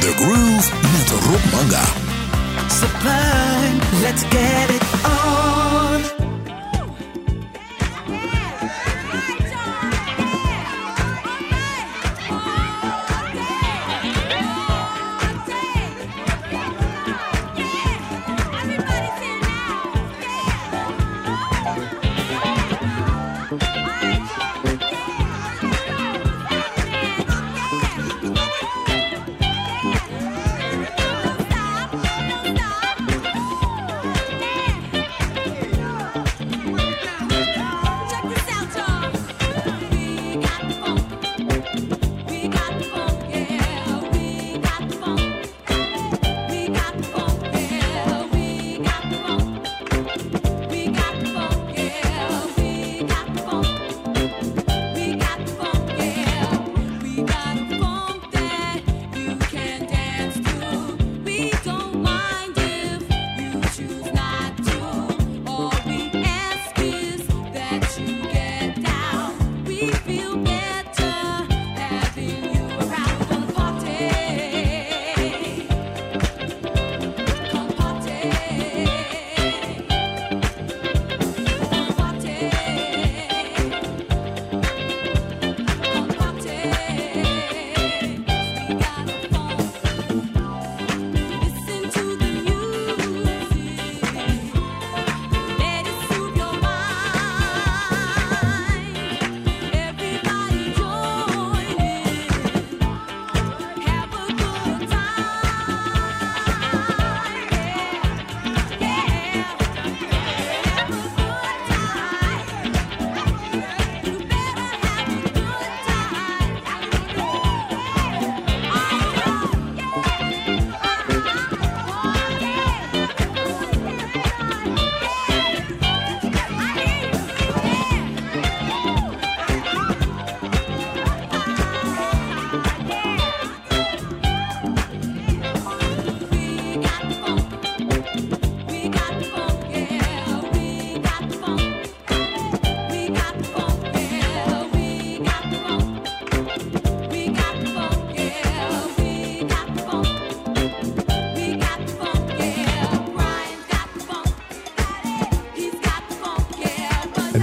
The Groove met Rob Manga. Sublime, let's get it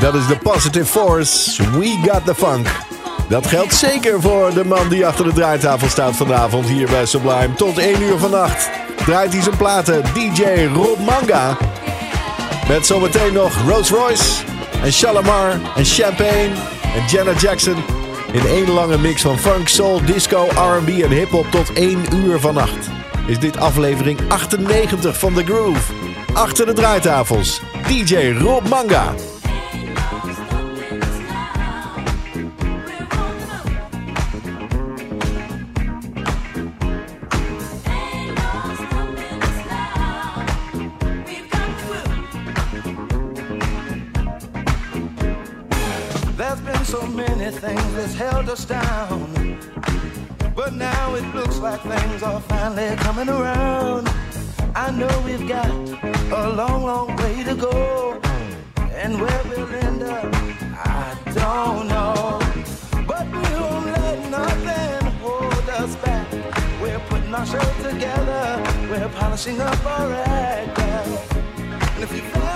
Dat is de Positive Force. We got the funk. Dat geldt zeker voor de man die achter de draaitafel staat vanavond hier bij Sublime. Tot 1 uur vannacht draait hij zijn platen DJ Rob Manga. Met zometeen nog Rolls Royce en Shalamar en Champagne en Janet Jackson. In één lange mix van funk, soul, disco, R&B en hip-hop tot 1 uur vannacht. Is dit aflevering 98 van The Groove. Achter de draaitafels, DJ Rob Manga. Act. And if you've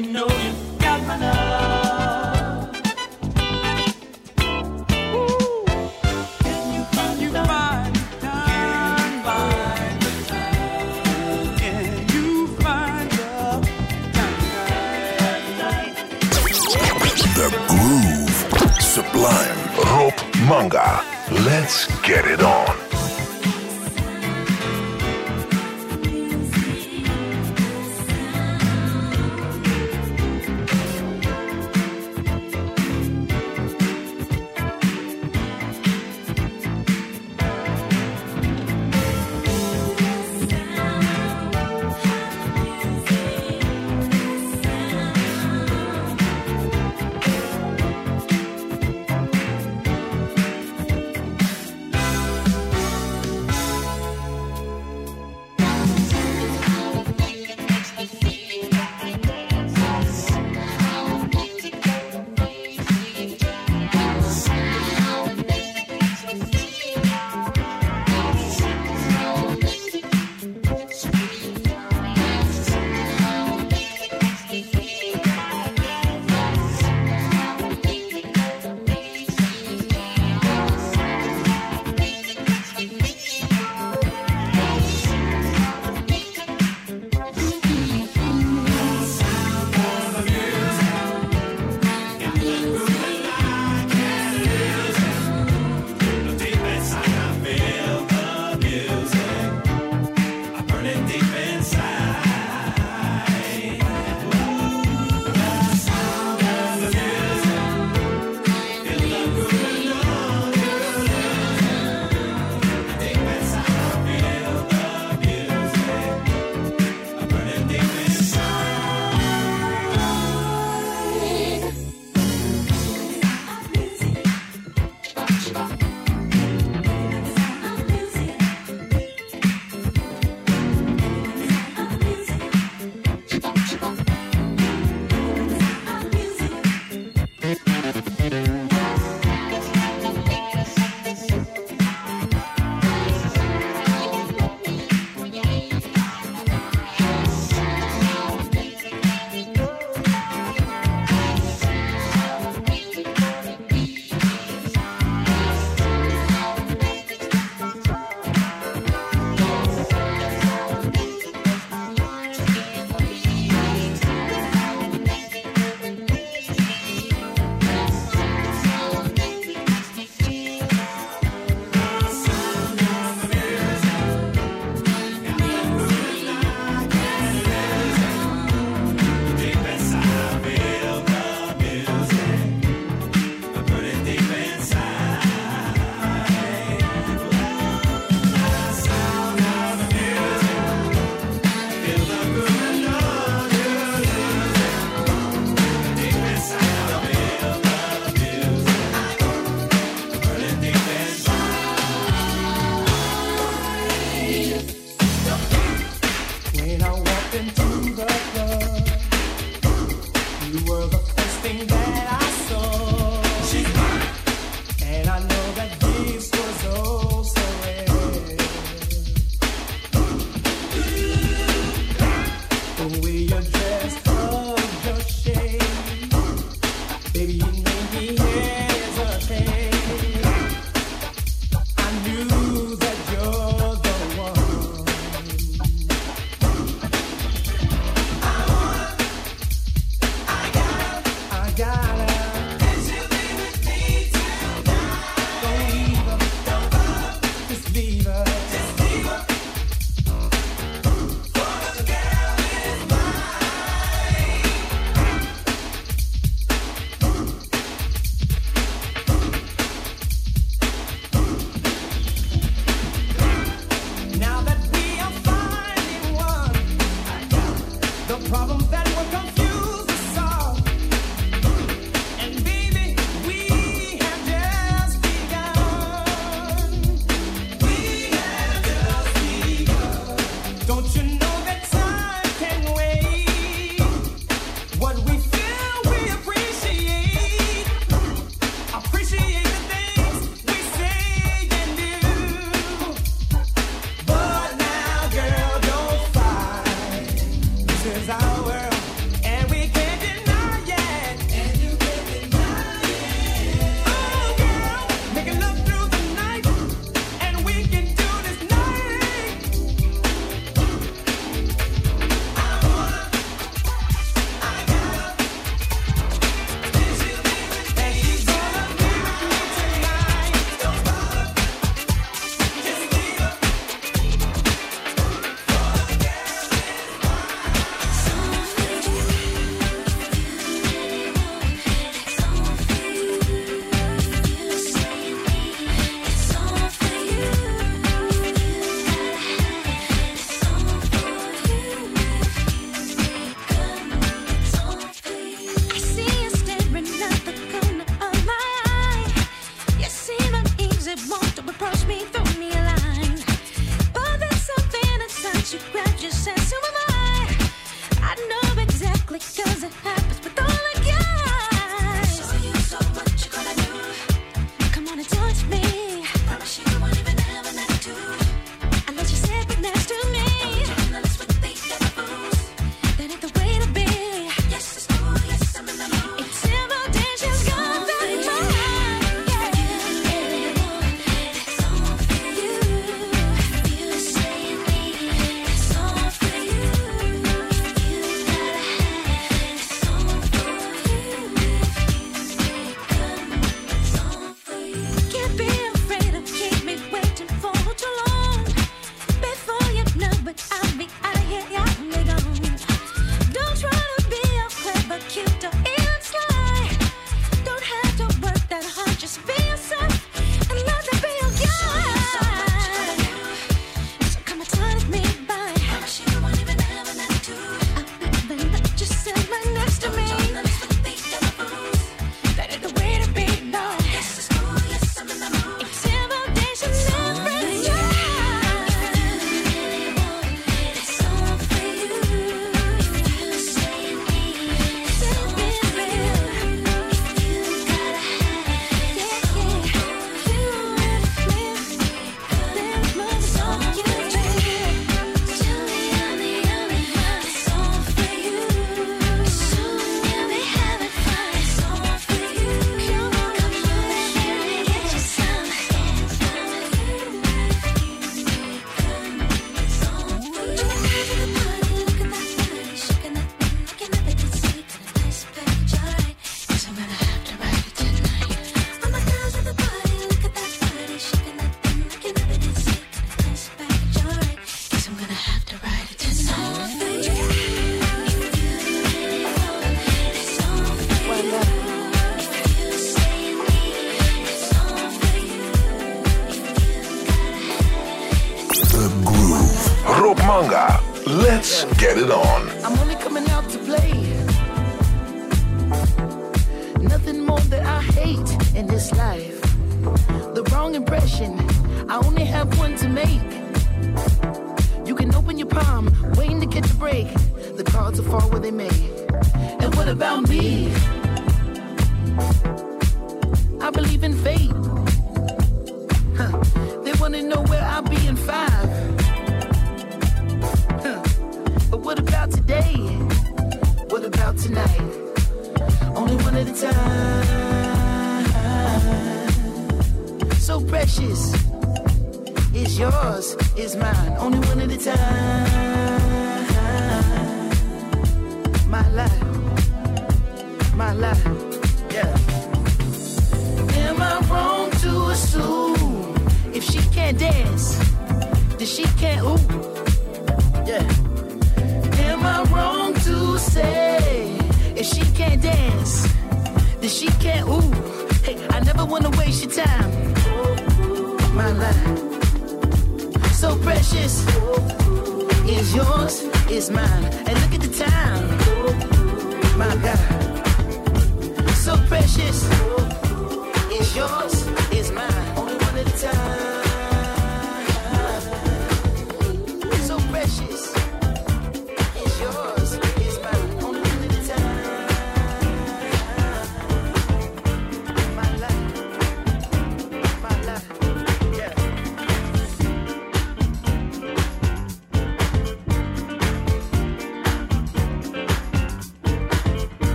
know you got my Can you find, the time? Can you find the time? The groove, sublime, Rob Manga. Let's get it on.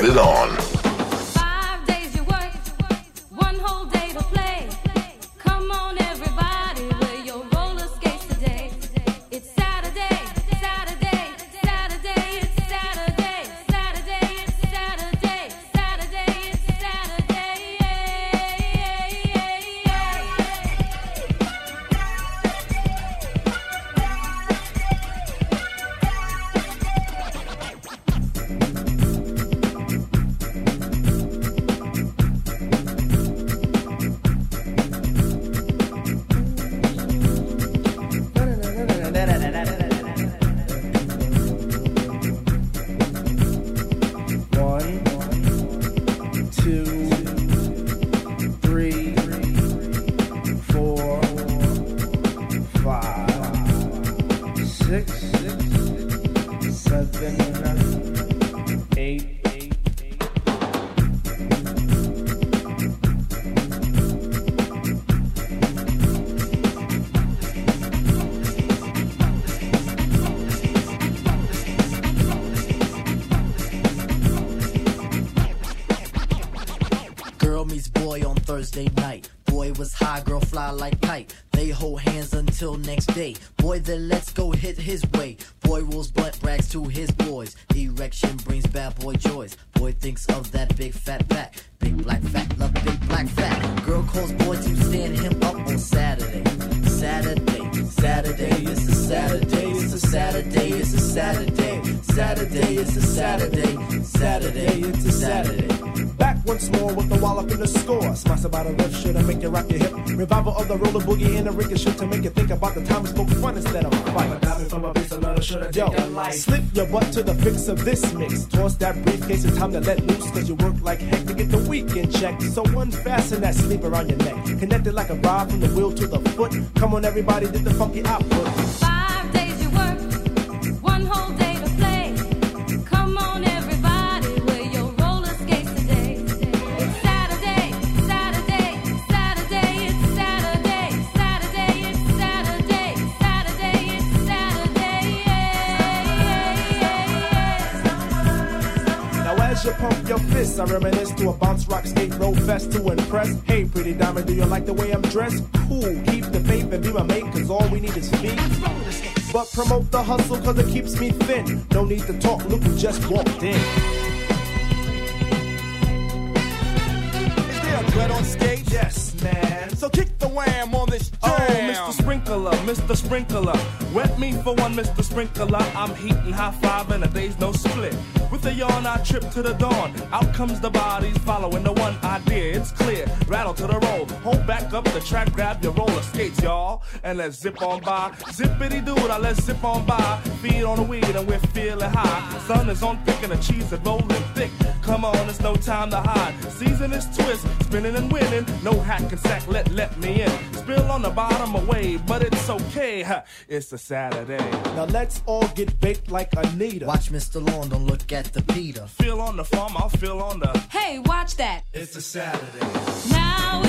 Get it on. Of this mix. Toss that briefcase, it's time to let loose. Cause you work like heck to get the weekend check. So unfasten that sleep around your neck. Connected like a rod from the wheel to the foot. Come on, everybody, did the funky output. You like the way I'm dressed? Cool, keep the faith and be my mate, cause all we need is feet. But promote the hustle cause it keeps me thin. No need to talk, look who just walked in. Is there a dread on skate? Yes, man. So kick the wham on this oh, jam. Oh. Mr. Sprinkler, Mr. Sprinkler. Wet me for one, Mr. Sprinkler. I'm heating high five and a day's no split. With a yawn, I trip to the dawn. Out comes the bodies following the one idea. It's clear. Rattle to the roll. Hold back up the track, grab your roller skates, y'all. And let's zip on by. Zippity doo now let's zip on by. Feed on the weed and we're feeling high. Sun is on thick and the cheese is rolling thick. Come on, it's no time to hide. Season is twist, spinning and winning. No hack and sack, let let me in. Spill on the bottom away, but it's okay. It's a Saturday. Now let's all get baked like Anita. Watch Mr. Lawn, don't look at the Peter. Feel on the farm, I'll feel on the. Hey, watch that. It's a Saturday. Now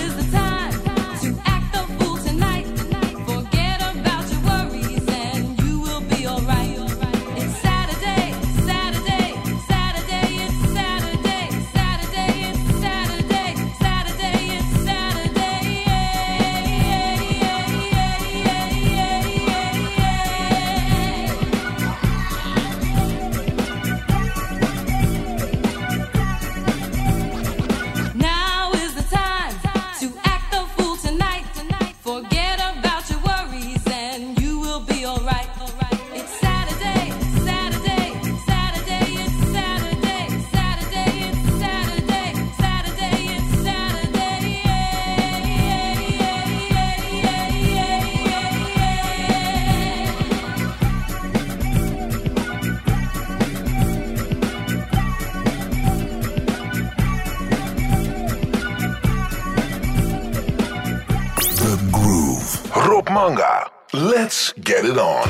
Let's get it on.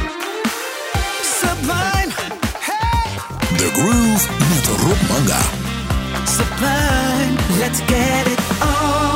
Sublime, The Groove met Rob Manga. sublime, let's get it on.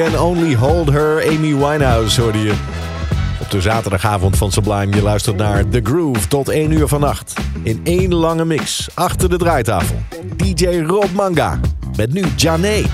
Can Only Hold Her, Amy Winehouse hoorde je. Op de zaterdagavond van Sublime, je luistert naar The Groove tot 1 uur vannacht. In één lange mix, achter de draaitafel. DJ Rob Manga, met nu Janet.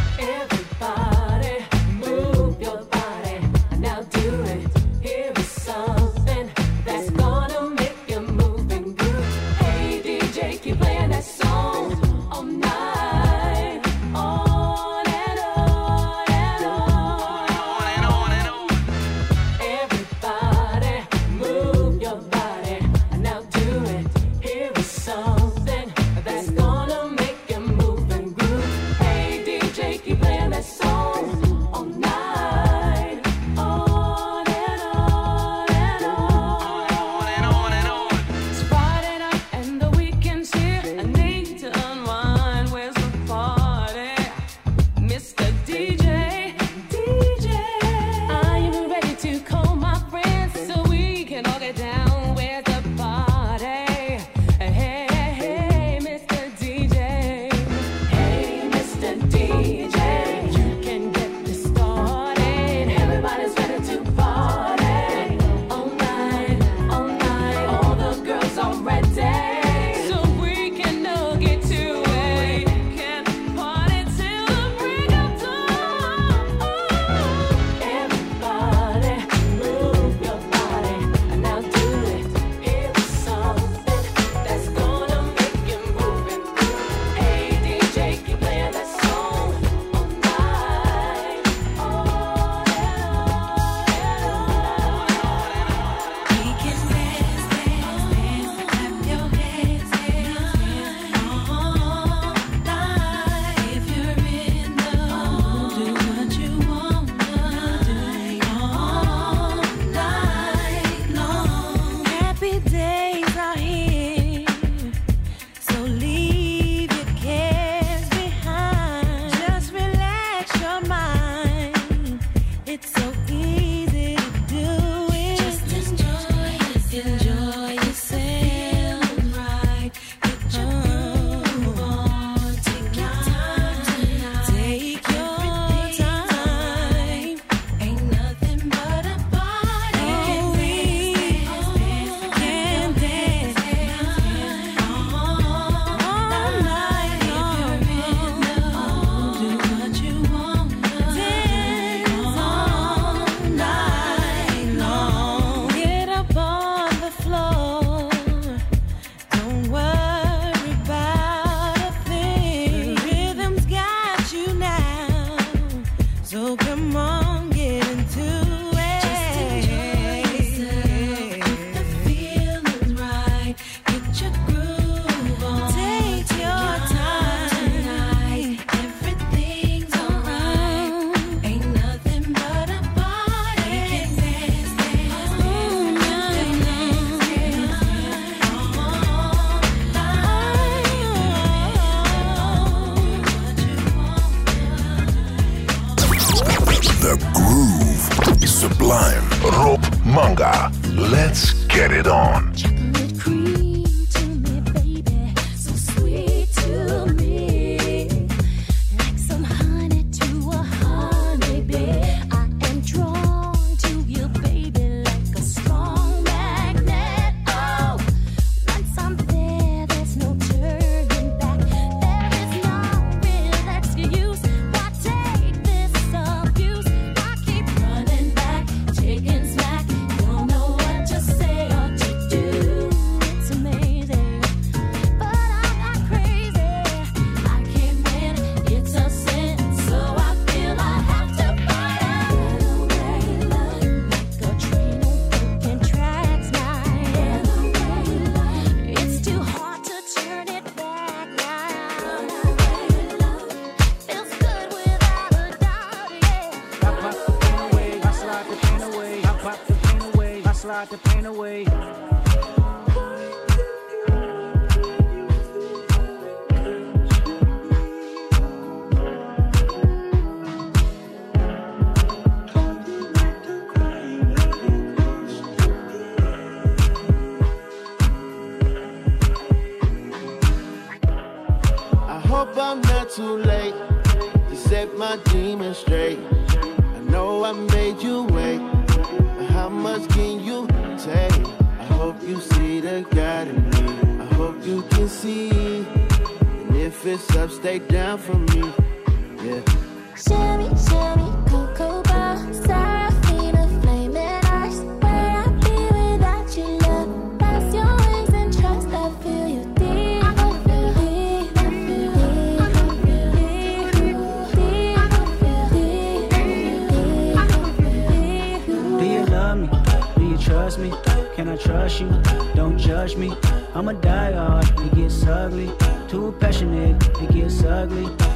Trust me? Can I trust you? Don't judge me. I'm a diehard. It gets ugly. Too passionate. It gets ugly.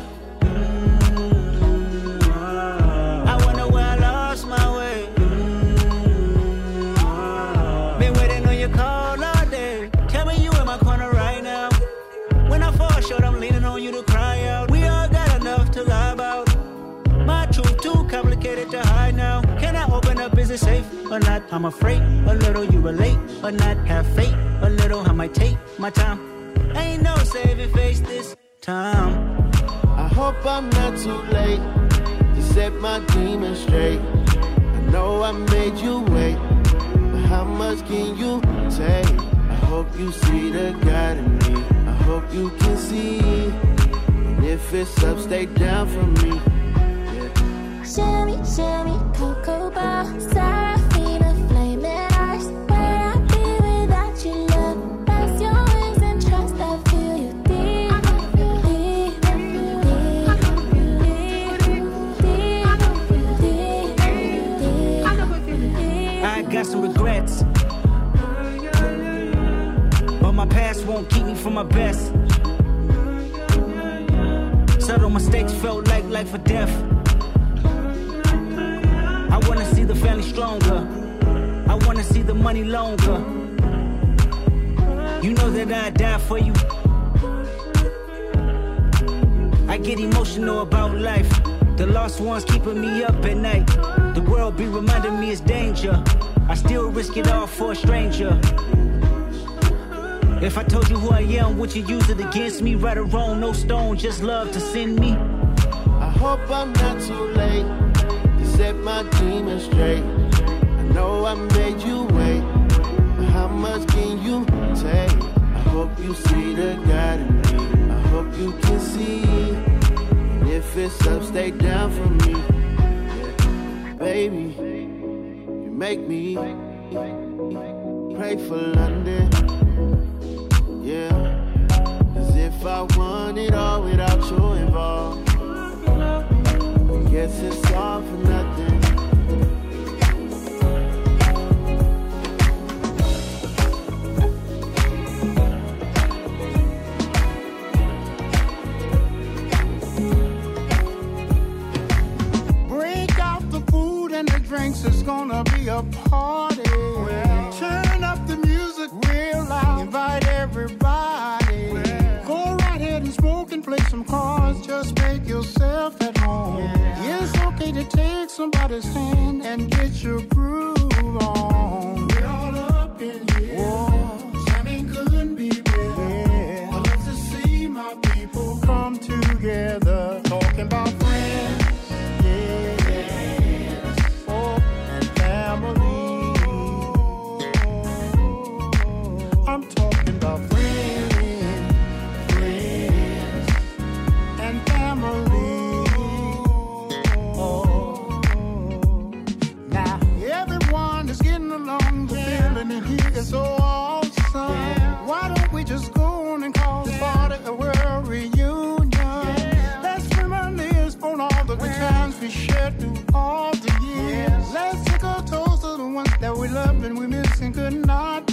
I'm afraid a little you relate but not. Have faith a little. I might take my time. Ain't no saving face this time. I hope I'm not too late to set my demons straight. I know I made you wait, but how much can you take? I hope you see the God in me. I hope you can see. And if it's up, stay down for me. Shimmy, shimmy, cocoa bar, Seraphina, past won't keep me from my best. Subtle mistakes felt like life or death. I wanna see the family stronger. I wanna see the money longer. You know that I'd die for you. I get emotional about life. The lost ones keeping me up at night. The world be reminding me it's danger. I still risk it all for a stranger. If I told you who I am, would you use it against me? Right or wrong, no stone, just love to send me. I hope I'm not too late to set my demons straight. I know I made you wait, but how much can you take? I hope you see the God in me. I hope you can see. And if it's up, stay down for me. Baby, you make me pray for London. Yeah. Cause if I want it all without you involved, guess it's all for nothing. Break out the food and the drinks, it's gonna be a party. Somebody's hand and get your groove loved and we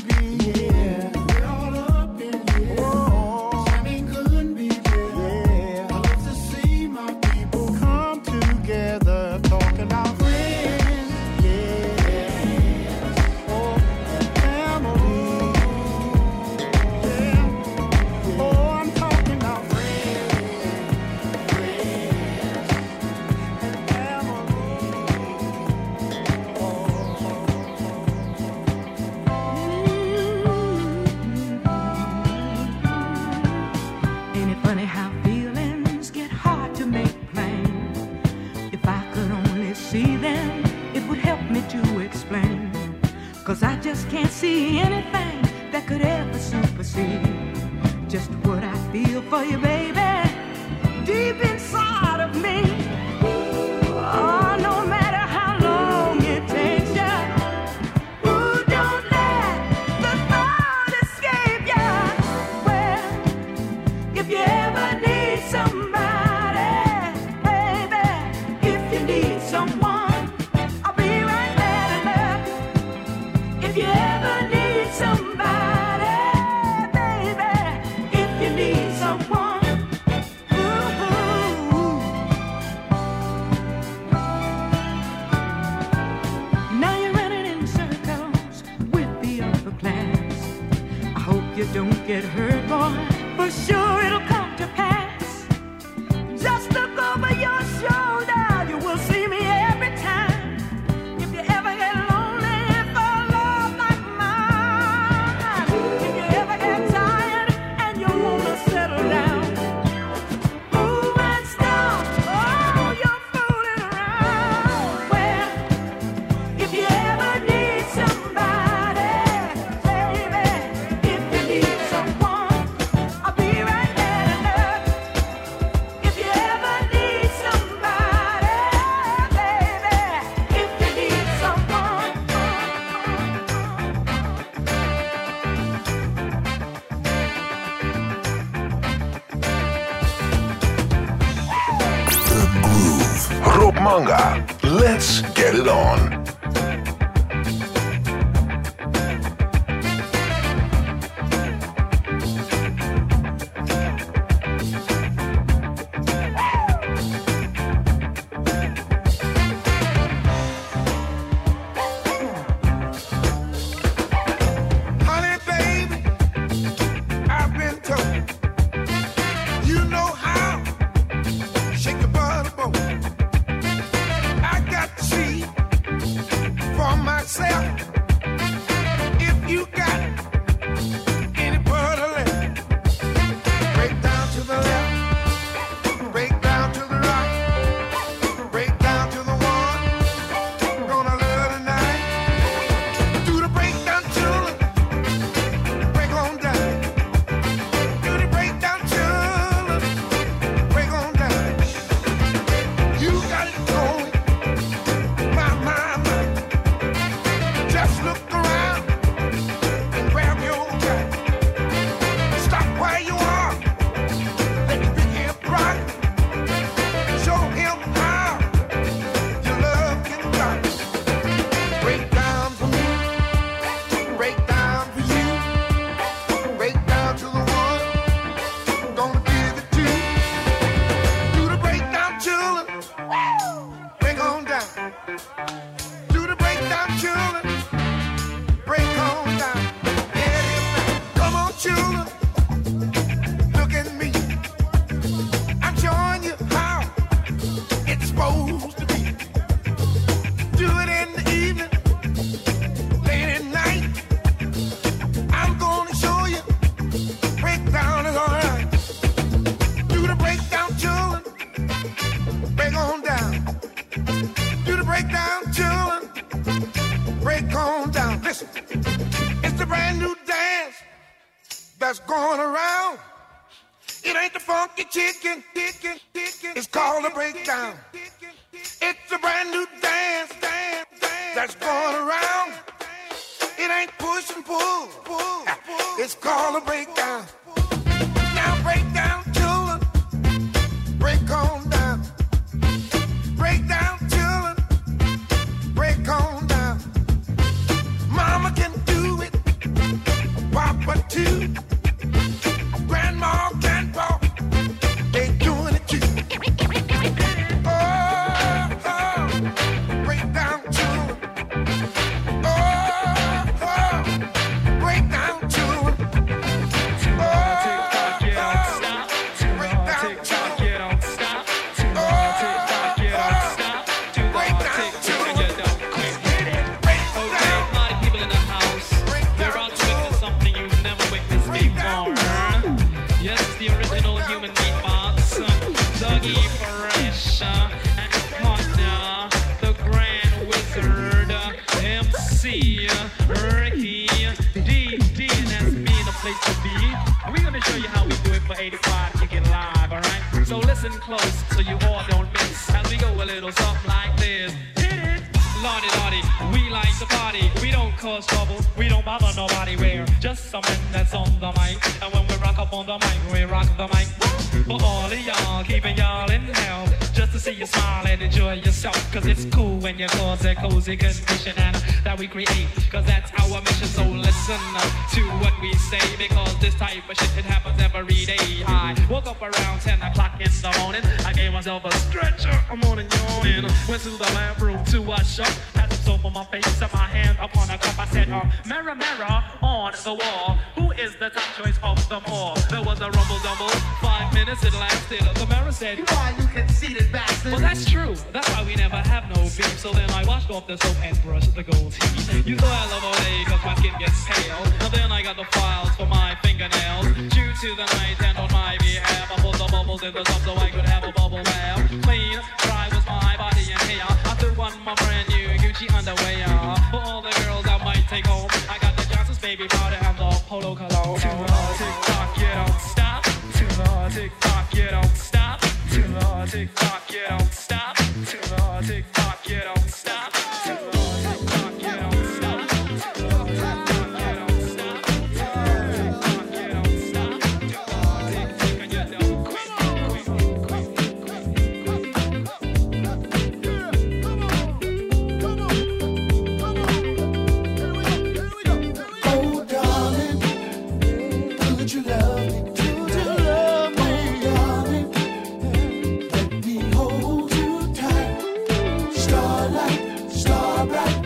Starlight,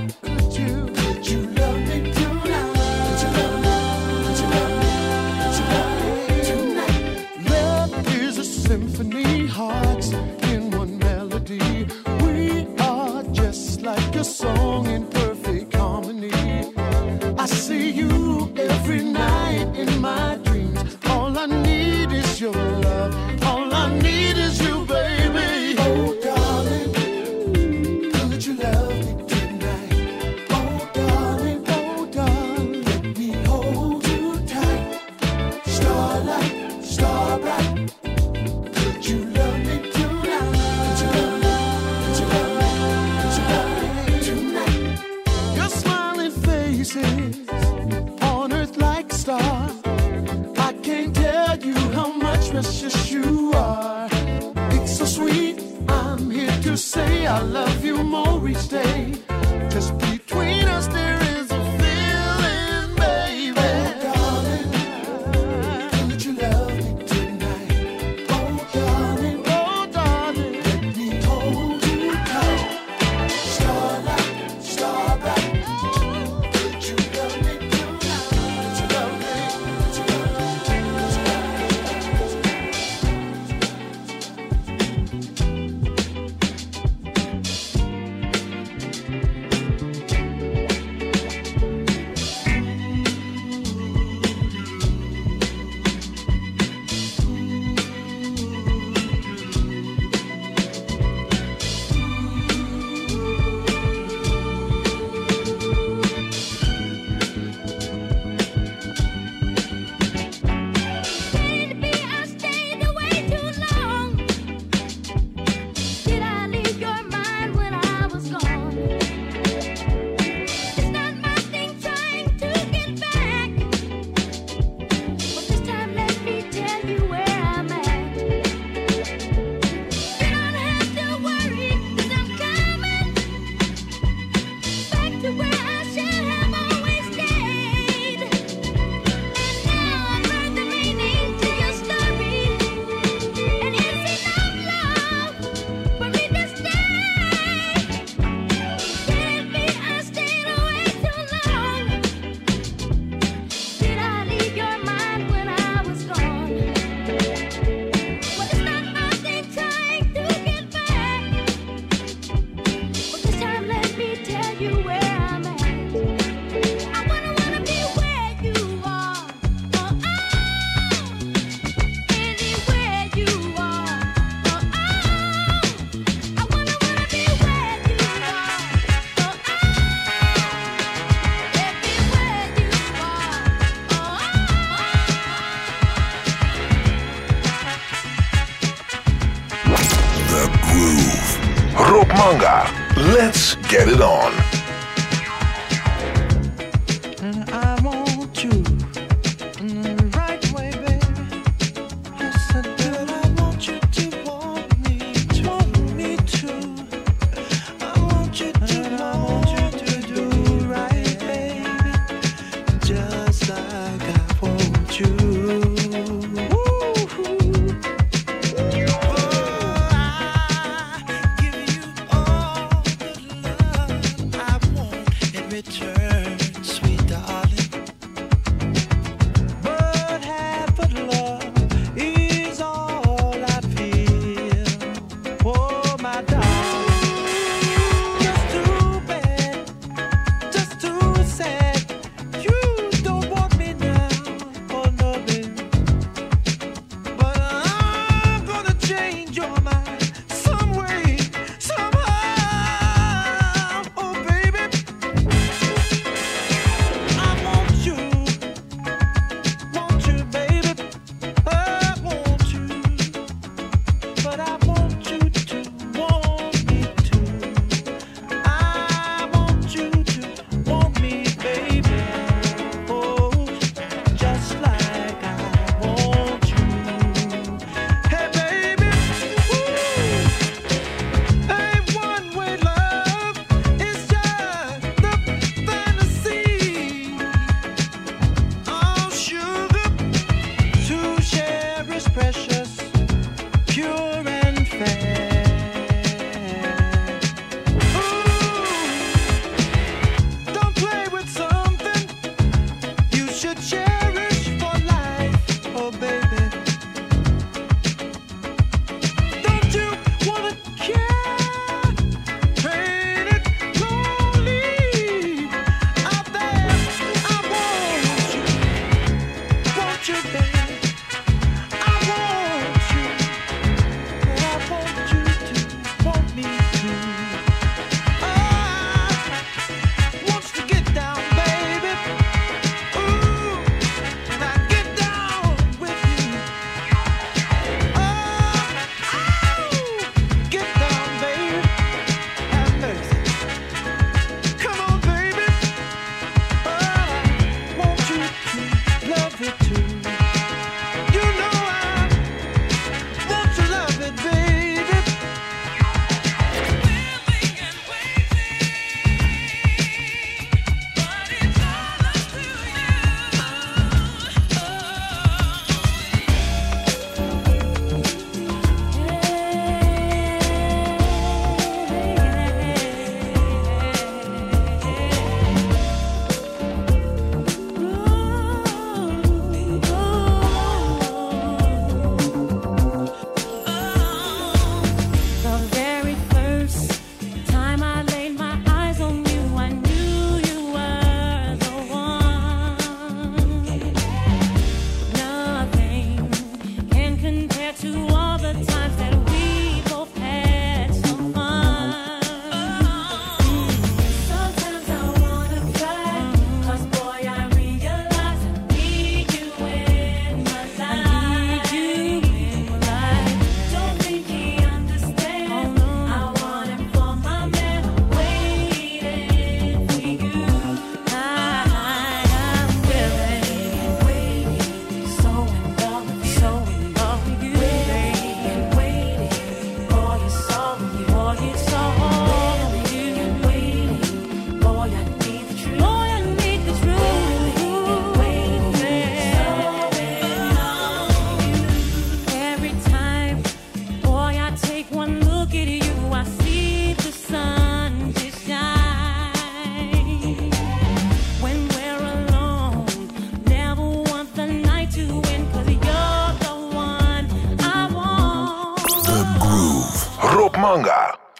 get it on.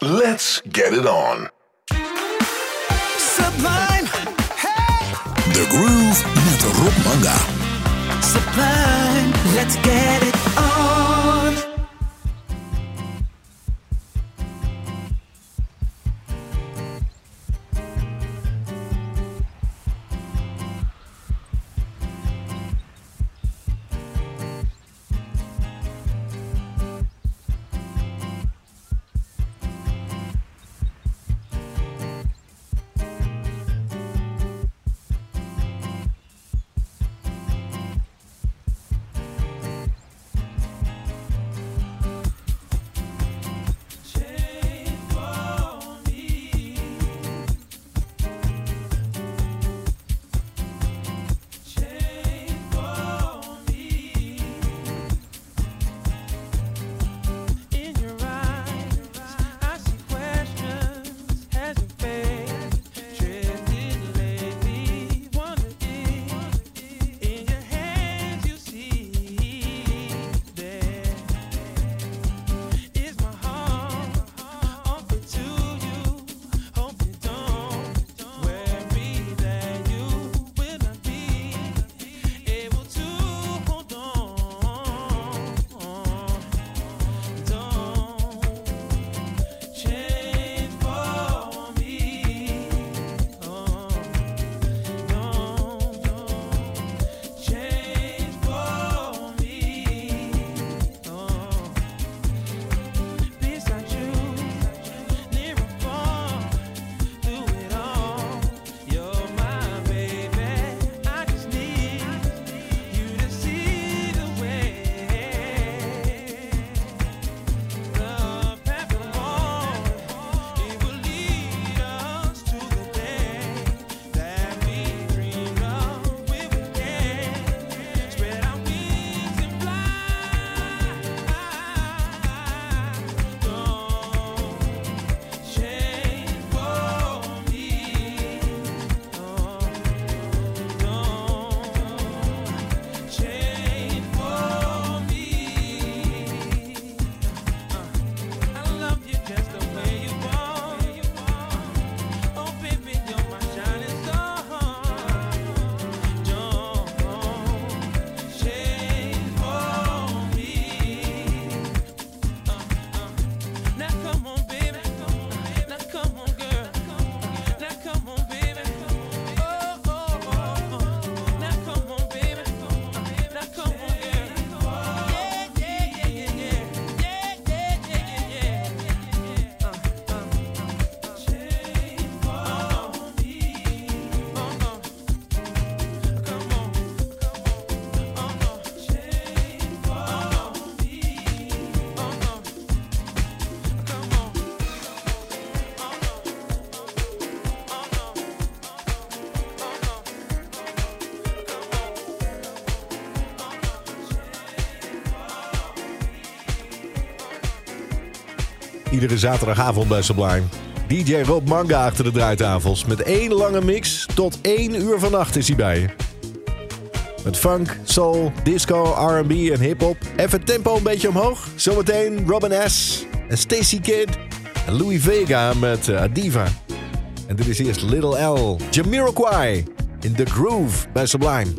Let's get it on. Sublime. Hey. The Groove met Rob Manga. Sublime. Let's get it on. zaterdagavond bij Sublime. DJ Rob Manga achter de draaitafels. Met één lange mix tot één uur vannacht is hij bij je. Met funk, soul, disco, R&B en hip-hop. Even tempo een beetje omhoog. Zometeen Robin S. en Stacy Kid, En Louis Vega met eh, Diva. En dit is eerst Little L. Jamiroquai in The Groove bij Sublime.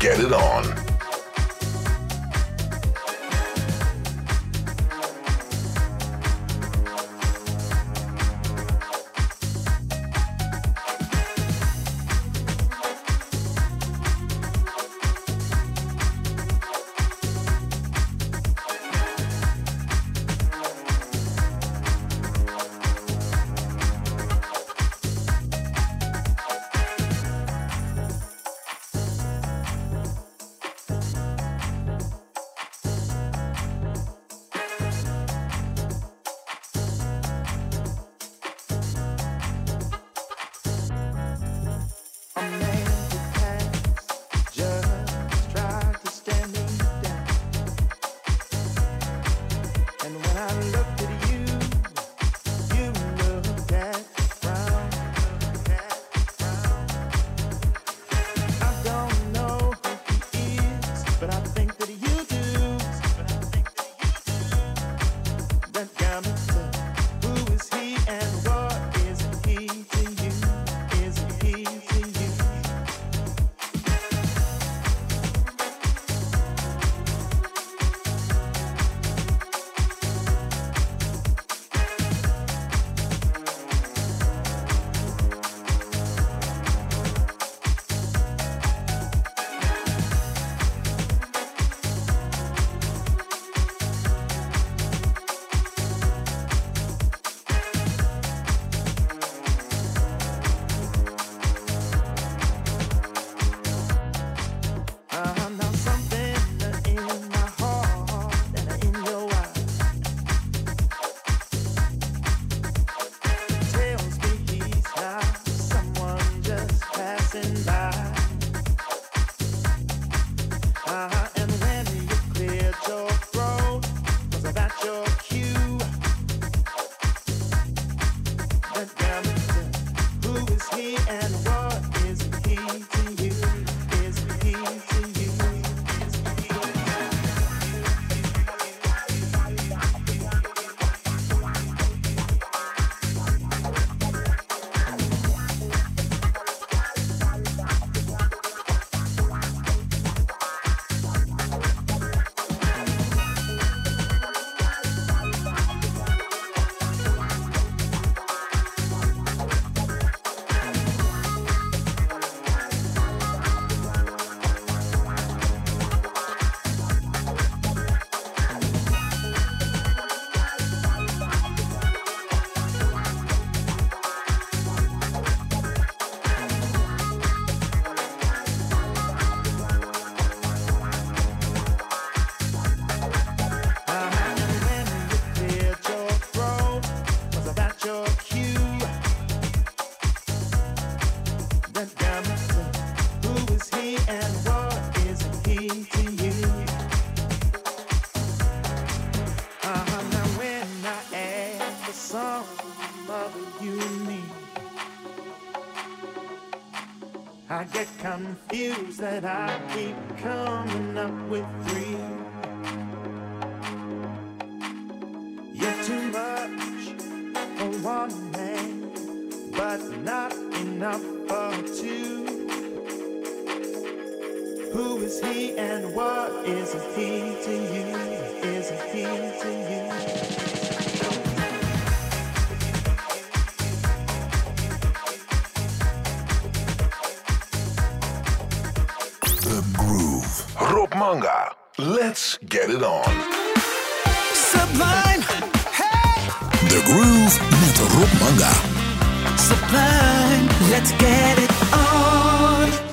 Get it on. views that I keep coming up with three. You're too much for one man, but not enough for two. Who is he and what is he? The Groove met Rob Manga. Sublime, let's get it on.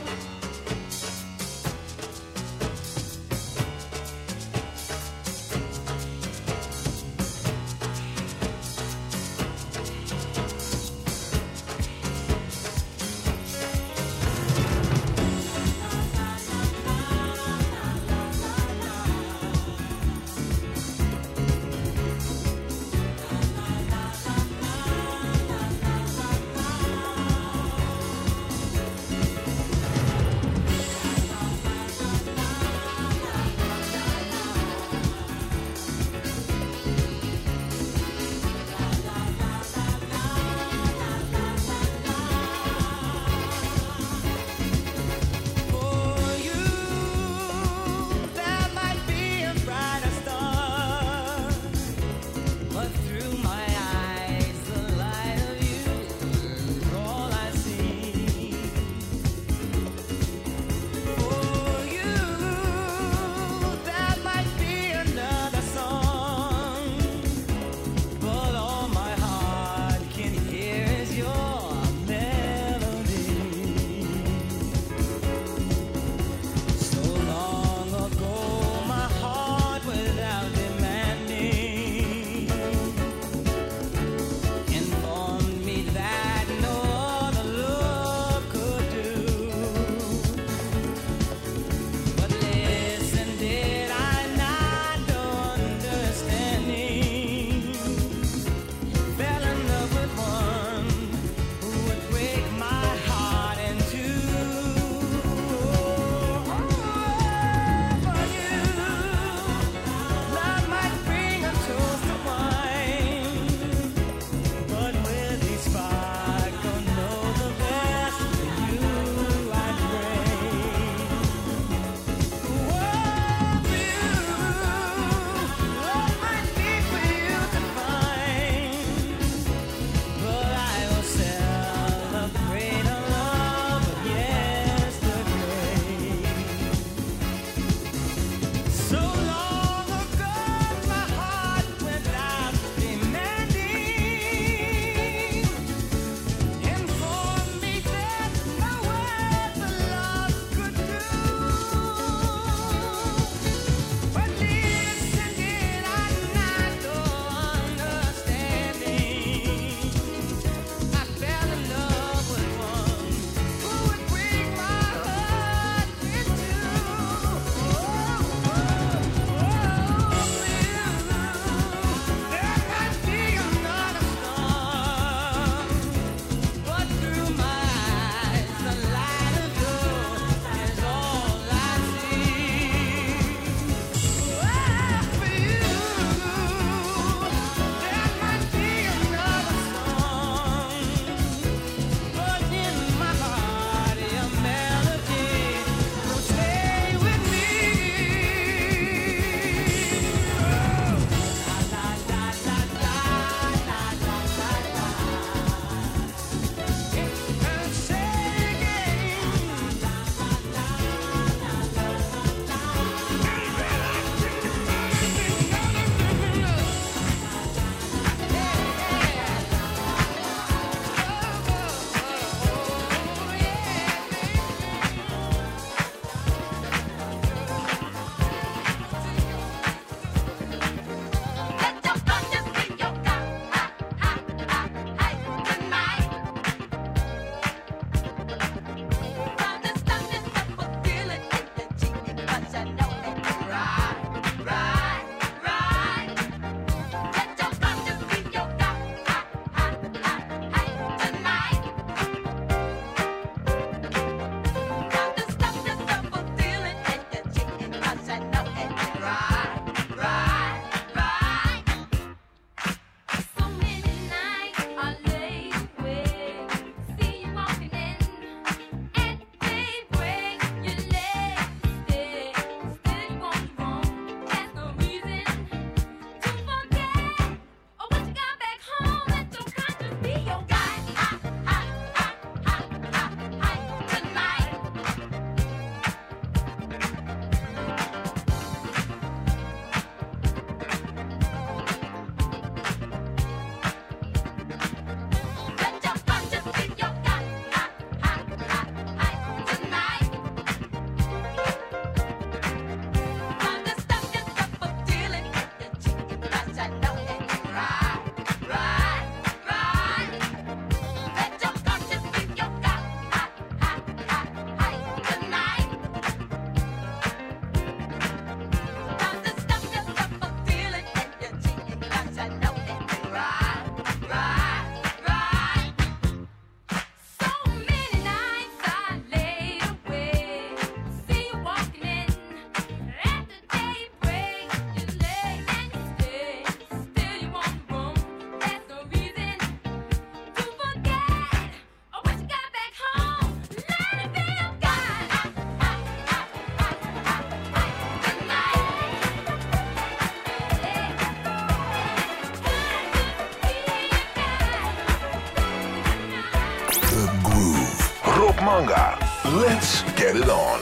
Get it on.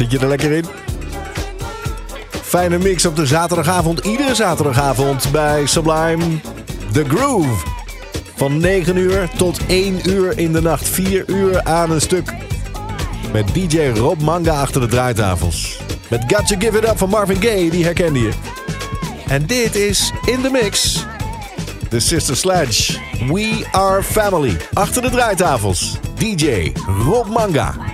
Zit je er lekker in? Fijne mix op de zaterdagavond. Iedere zaterdagavond bij Sublime. The Groove. Van 9 uur tot 1 uur in de nacht. 4 uur aan een stuk. Met DJ Rob Manga achter de draaitafels. Met Got to Give It Up van Marvin Gaye, die herkende je. En dit is In The Mix. The Sister Sledge. We Are Family. Achter de draaitafels. DJ Rob Manga.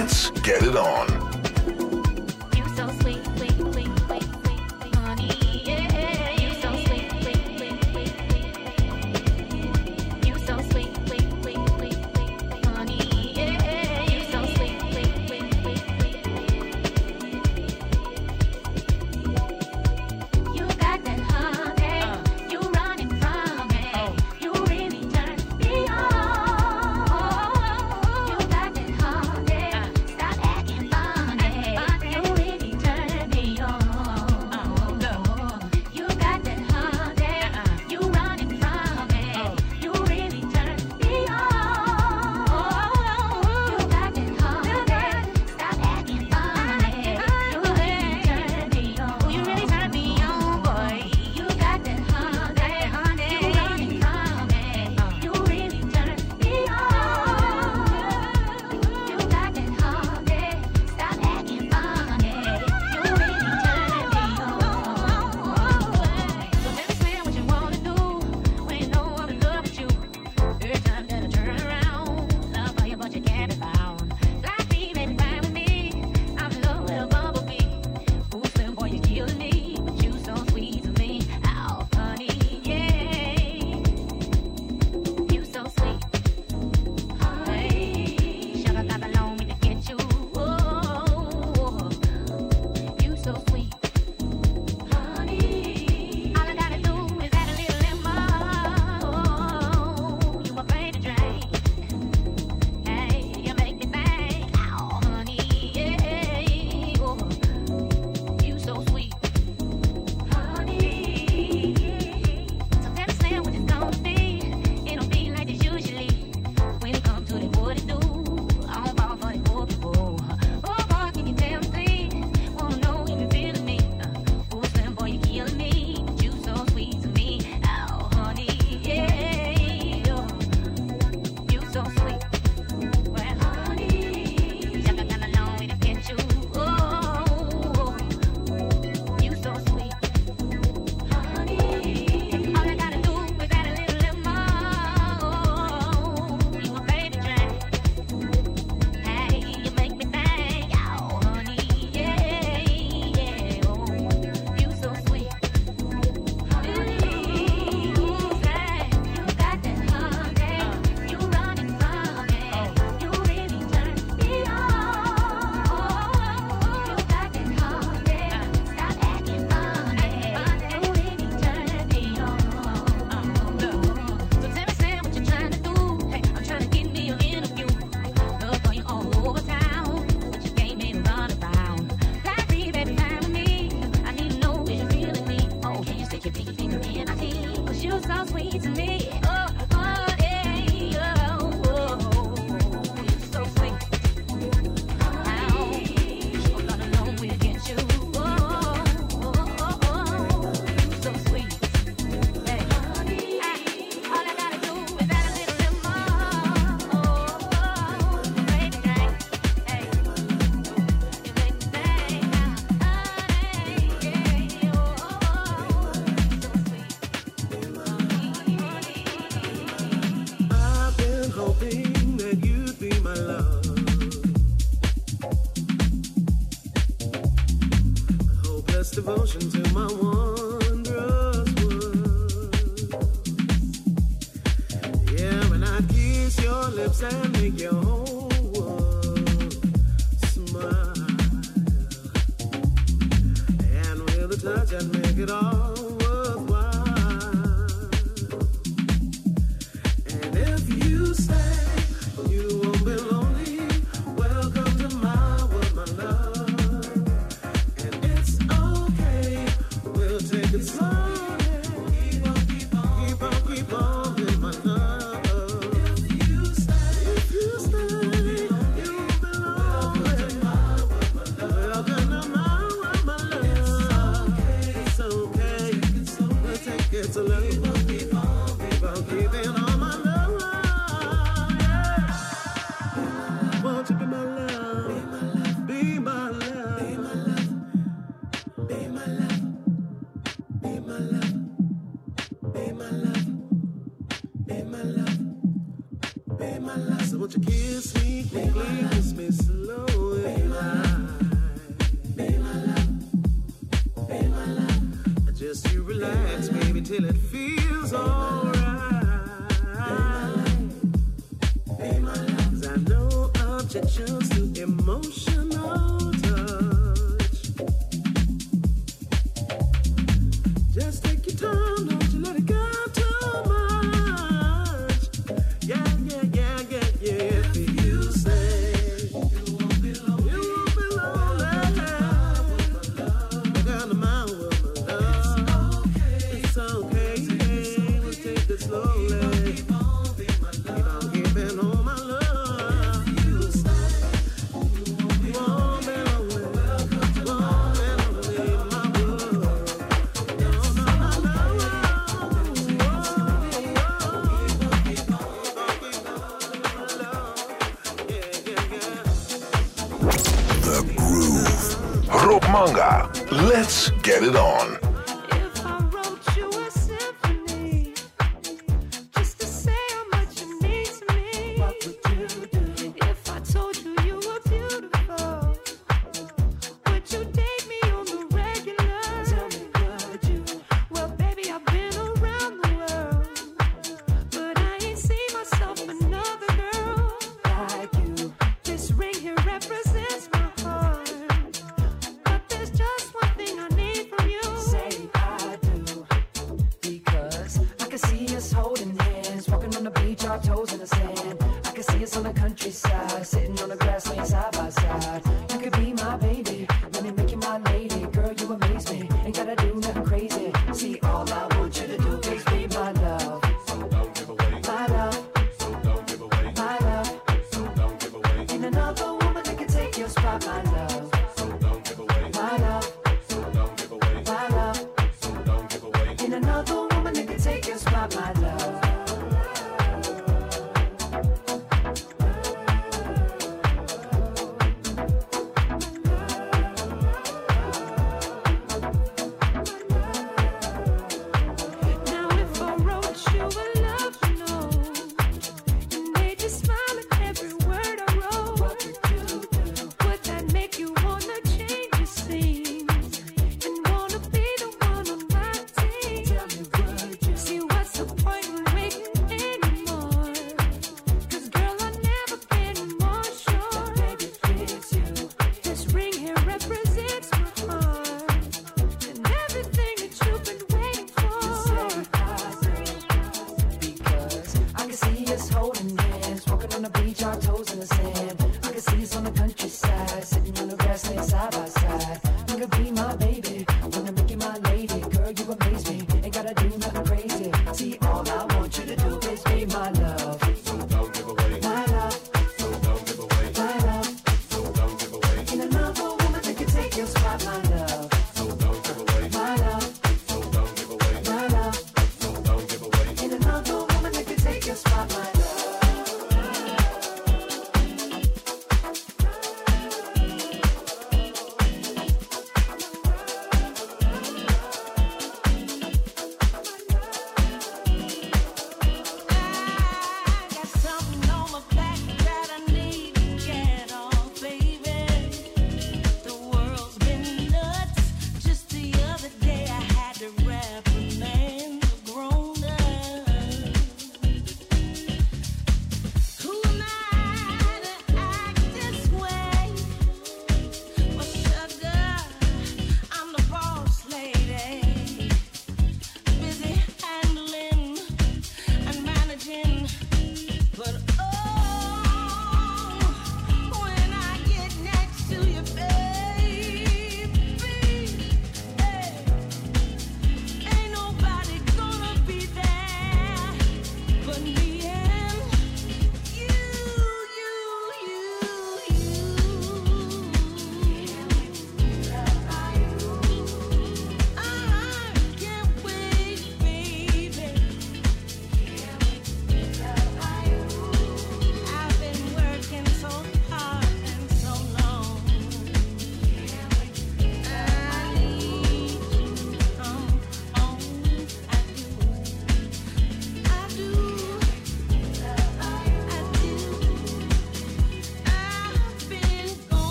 Let's get it on.